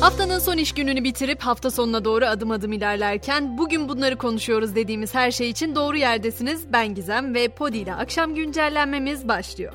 Haftanın son iş gününü bitirip hafta sonuna doğru adım adım ilerlerken bugün bunları konuşuyoruz dediğimiz her şey için doğru yerdesiniz. Ben Gizem ve Podi ile akşam güncellenmemiz başlıyor.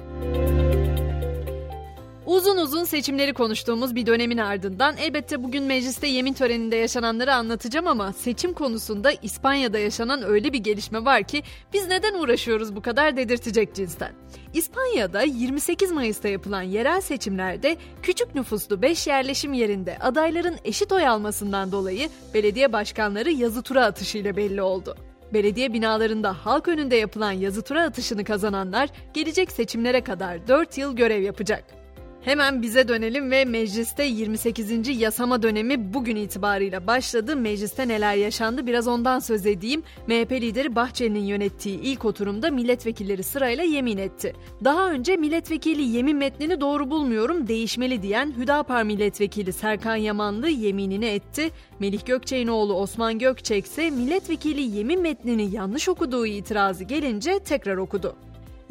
Uzun uzun seçimleri konuştuğumuz bir dönemin ardından elbette bugün mecliste yemin töreninde yaşananları anlatacağım ama seçim konusunda İspanya'da yaşanan öyle bir gelişme var ki biz neden uğraşıyoruz bu kadar dedirtecek cinsten. İspanya'da 28 Mayıs'ta yapılan yerel seçimlerde küçük nüfuslu 5 yerleşim yerinde adayların eşit oy almasından dolayı belediye başkanları yazı tura atışıyla belli oldu. Belediye binalarında halk önünde yapılan yazı tura atışını kazananlar gelecek seçimlere kadar 4 yıl görev yapacak. Hemen bize dönelim ve mecliste 28. yasama dönemi bugün itibarıyla başladı. Mecliste neler yaşandı biraz ondan söz edeyim. MHP lideri Bahçeli'nin yönettiği ilk oturumda milletvekilleri sırayla yemin etti. Daha önce milletvekili yemin metnini doğru bulmuyorum değişmeli diyen Hüdapar milletvekili Serkan Yamanlı yeminini etti. Melih Gökçek'in oğlu Osman Gökçek ise milletvekili yemin metnini yanlış okuduğu itirazı gelince tekrar okudu.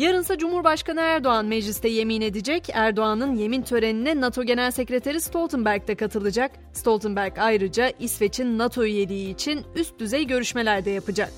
Yarınsa Cumhurbaşkanı Erdoğan mecliste yemin edecek. Erdoğan'ın yemin törenine NATO Genel Sekreteri Stoltenberg de katılacak. Stoltenberg ayrıca İsveç'in NATO üyeliği için üst düzey görüşmeler de yapacak.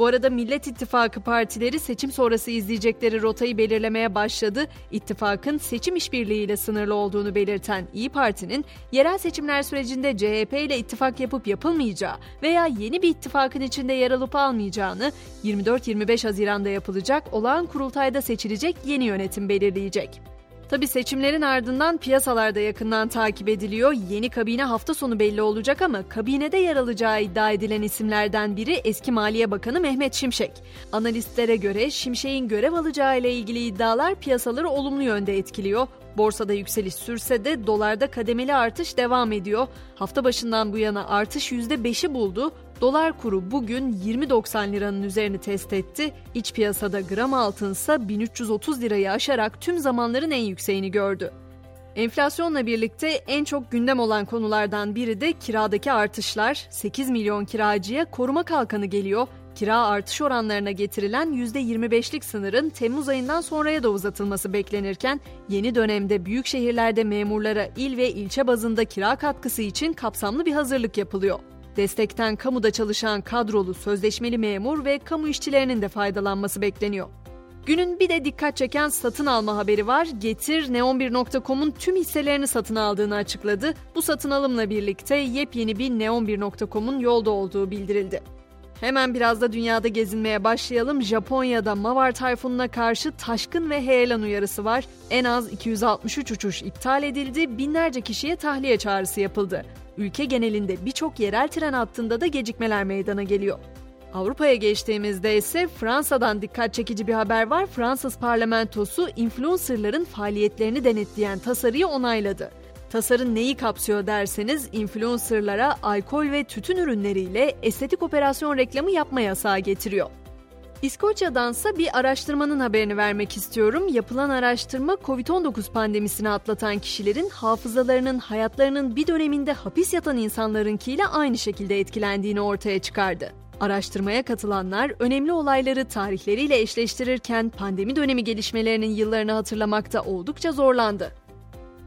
Bu arada Millet İttifakı partileri seçim sonrası izleyecekleri rotayı belirlemeye başladı. İttifakın seçim işbirliğiyle sınırlı olduğunu belirten İyi Parti'nin yerel seçimler sürecinde CHP ile ittifak yapıp yapılmayacağı veya yeni bir ittifakın içinde yer alıp almayacağını 24-25 Haziran'da yapılacak olağan kurultayda seçilecek yeni yönetim belirleyecek. Tabi seçimlerin ardından piyasalarda yakından takip ediliyor. Yeni kabine hafta sonu belli olacak ama kabinede yer alacağı iddia edilen isimlerden biri eski Maliye Bakanı Mehmet Şimşek. Analistlere göre Şimşek'in görev alacağı ile ilgili iddialar piyasaları olumlu yönde etkiliyor. Borsada yükseliş sürse de dolarda kademeli artış devam ediyor. Hafta başından bu yana artış %5'i buldu. Dolar kuru bugün 20.90 liranın üzerini test etti. İç piyasada gram altınsa 1330 lirayı aşarak tüm zamanların en yükseğini gördü. Enflasyonla birlikte en çok gündem olan konulardan biri de kiradaki artışlar. 8 milyon kiracıya koruma kalkanı geliyor. Kira artış oranlarına getirilen %25'lik sınırın Temmuz ayından sonraya da uzatılması beklenirken yeni dönemde büyük şehirlerde memurlara il ve ilçe bazında kira katkısı için kapsamlı bir hazırlık yapılıyor. Destekten kamuda çalışan kadrolu sözleşmeli memur ve kamu işçilerinin de faydalanması bekleniyor. Günün bir de dikkat çeken satın alma haberi var. Getir Neon1.com'un tüm hisselerini satın aldığını açıkladı. Bu satın alımla birlikte yepyeni bir Neon1.com'un yolda olduğu bildirildi. Hemen biraz da dünyada gezinmeye başlayalım. Japonya'da Mavar tayfununa karşı taşkın ve heyelan uyarısı var. En az 263 uçuş iptal edildi, binlerce kişiye tahliye çağrısı yapıldı. Ülke genelinde birçok yerel tren hattında da gecikmeler meydana geliyor. Avrupa'ya geçtiğimizde ise Fransa'dan dikkat çekici bir haber var. Fransız parlamentosu influencerların faaliyetlerini denetleyen tasarıyı onayladı. Tasarı neyi kapsıyor derseniz influencerlara alkol ve tütün ürünleriyle estetik operasyon reklamı yapma yasağı getiriyor. İskoçya'dansa bir araştırmanın haberini vermek istiyorum. Yapılan araştırma COVID-19 pandemisini atlatan kişilerin hafızalarının hayatlarının bir döneminde hapis yatan insanlarınkiyle aynı şekilde etkilendiğini ortaya çıkardı. Araştırmaya katılanlar önemli olayları tarihleriyle eşleştirirken pandemi dönemi gelişmelerinin yıllarını hatırlamakta oldukça zorlandı.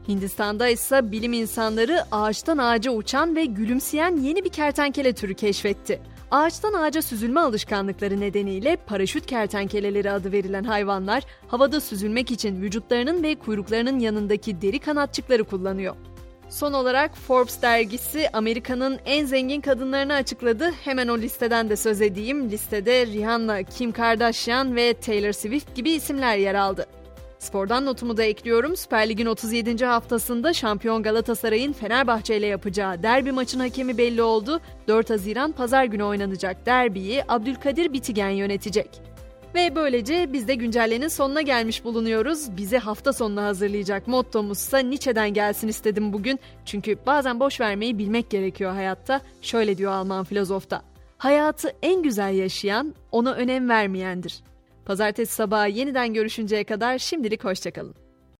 Hindistan'da ise bilim insanları ağaçtan ağaca uçan ve gülümseyen yeni bir kertenkele türü keşfetti. Ağaçtan ağaca süzülme alışkanlıkları nedeniyle paraşüt kertenkeleleri adı verilen hayvanlar havada süzülmek için vücutlarının ve kuyruklarının yanındaki deri kanatçıkları kullanıyor. Son olarak Forbes dergisi Amerika'nın en zengin kadınlarını açıkladı. Hemen o listeden de söz edeyim. Listede Rihanna, Kim Kardashian ve Taylor Swift gibi isimler yer aldı. Spordan notumu da ekliyorum. Süper Lig'in 37. haftasında şampiyon Galatasaray'ın Fenerbahçe ile yapacağı derbi maçın hakemi belli oldu. 4 Haziran pazar günü oynanacak derbiyi Abdülkadir Bitigen yönetecek. Ve böylece biz de güncellenin sonuna gelmiş bulunuyoruz. Bizi hafta sonuna hazırlayacak mottomuzsa Nietzsche'den gelsin istedim bugün. Çünkü bazen boş vermeyi bilmek gerekiyor hayatta. Şöyle diyor Alman filozofta. Hayatı en güzel yaşayan ona önem vermeyendir. Pazartesi sabahı yeniden görüşünceye kadar şimdilik hoşçakalın.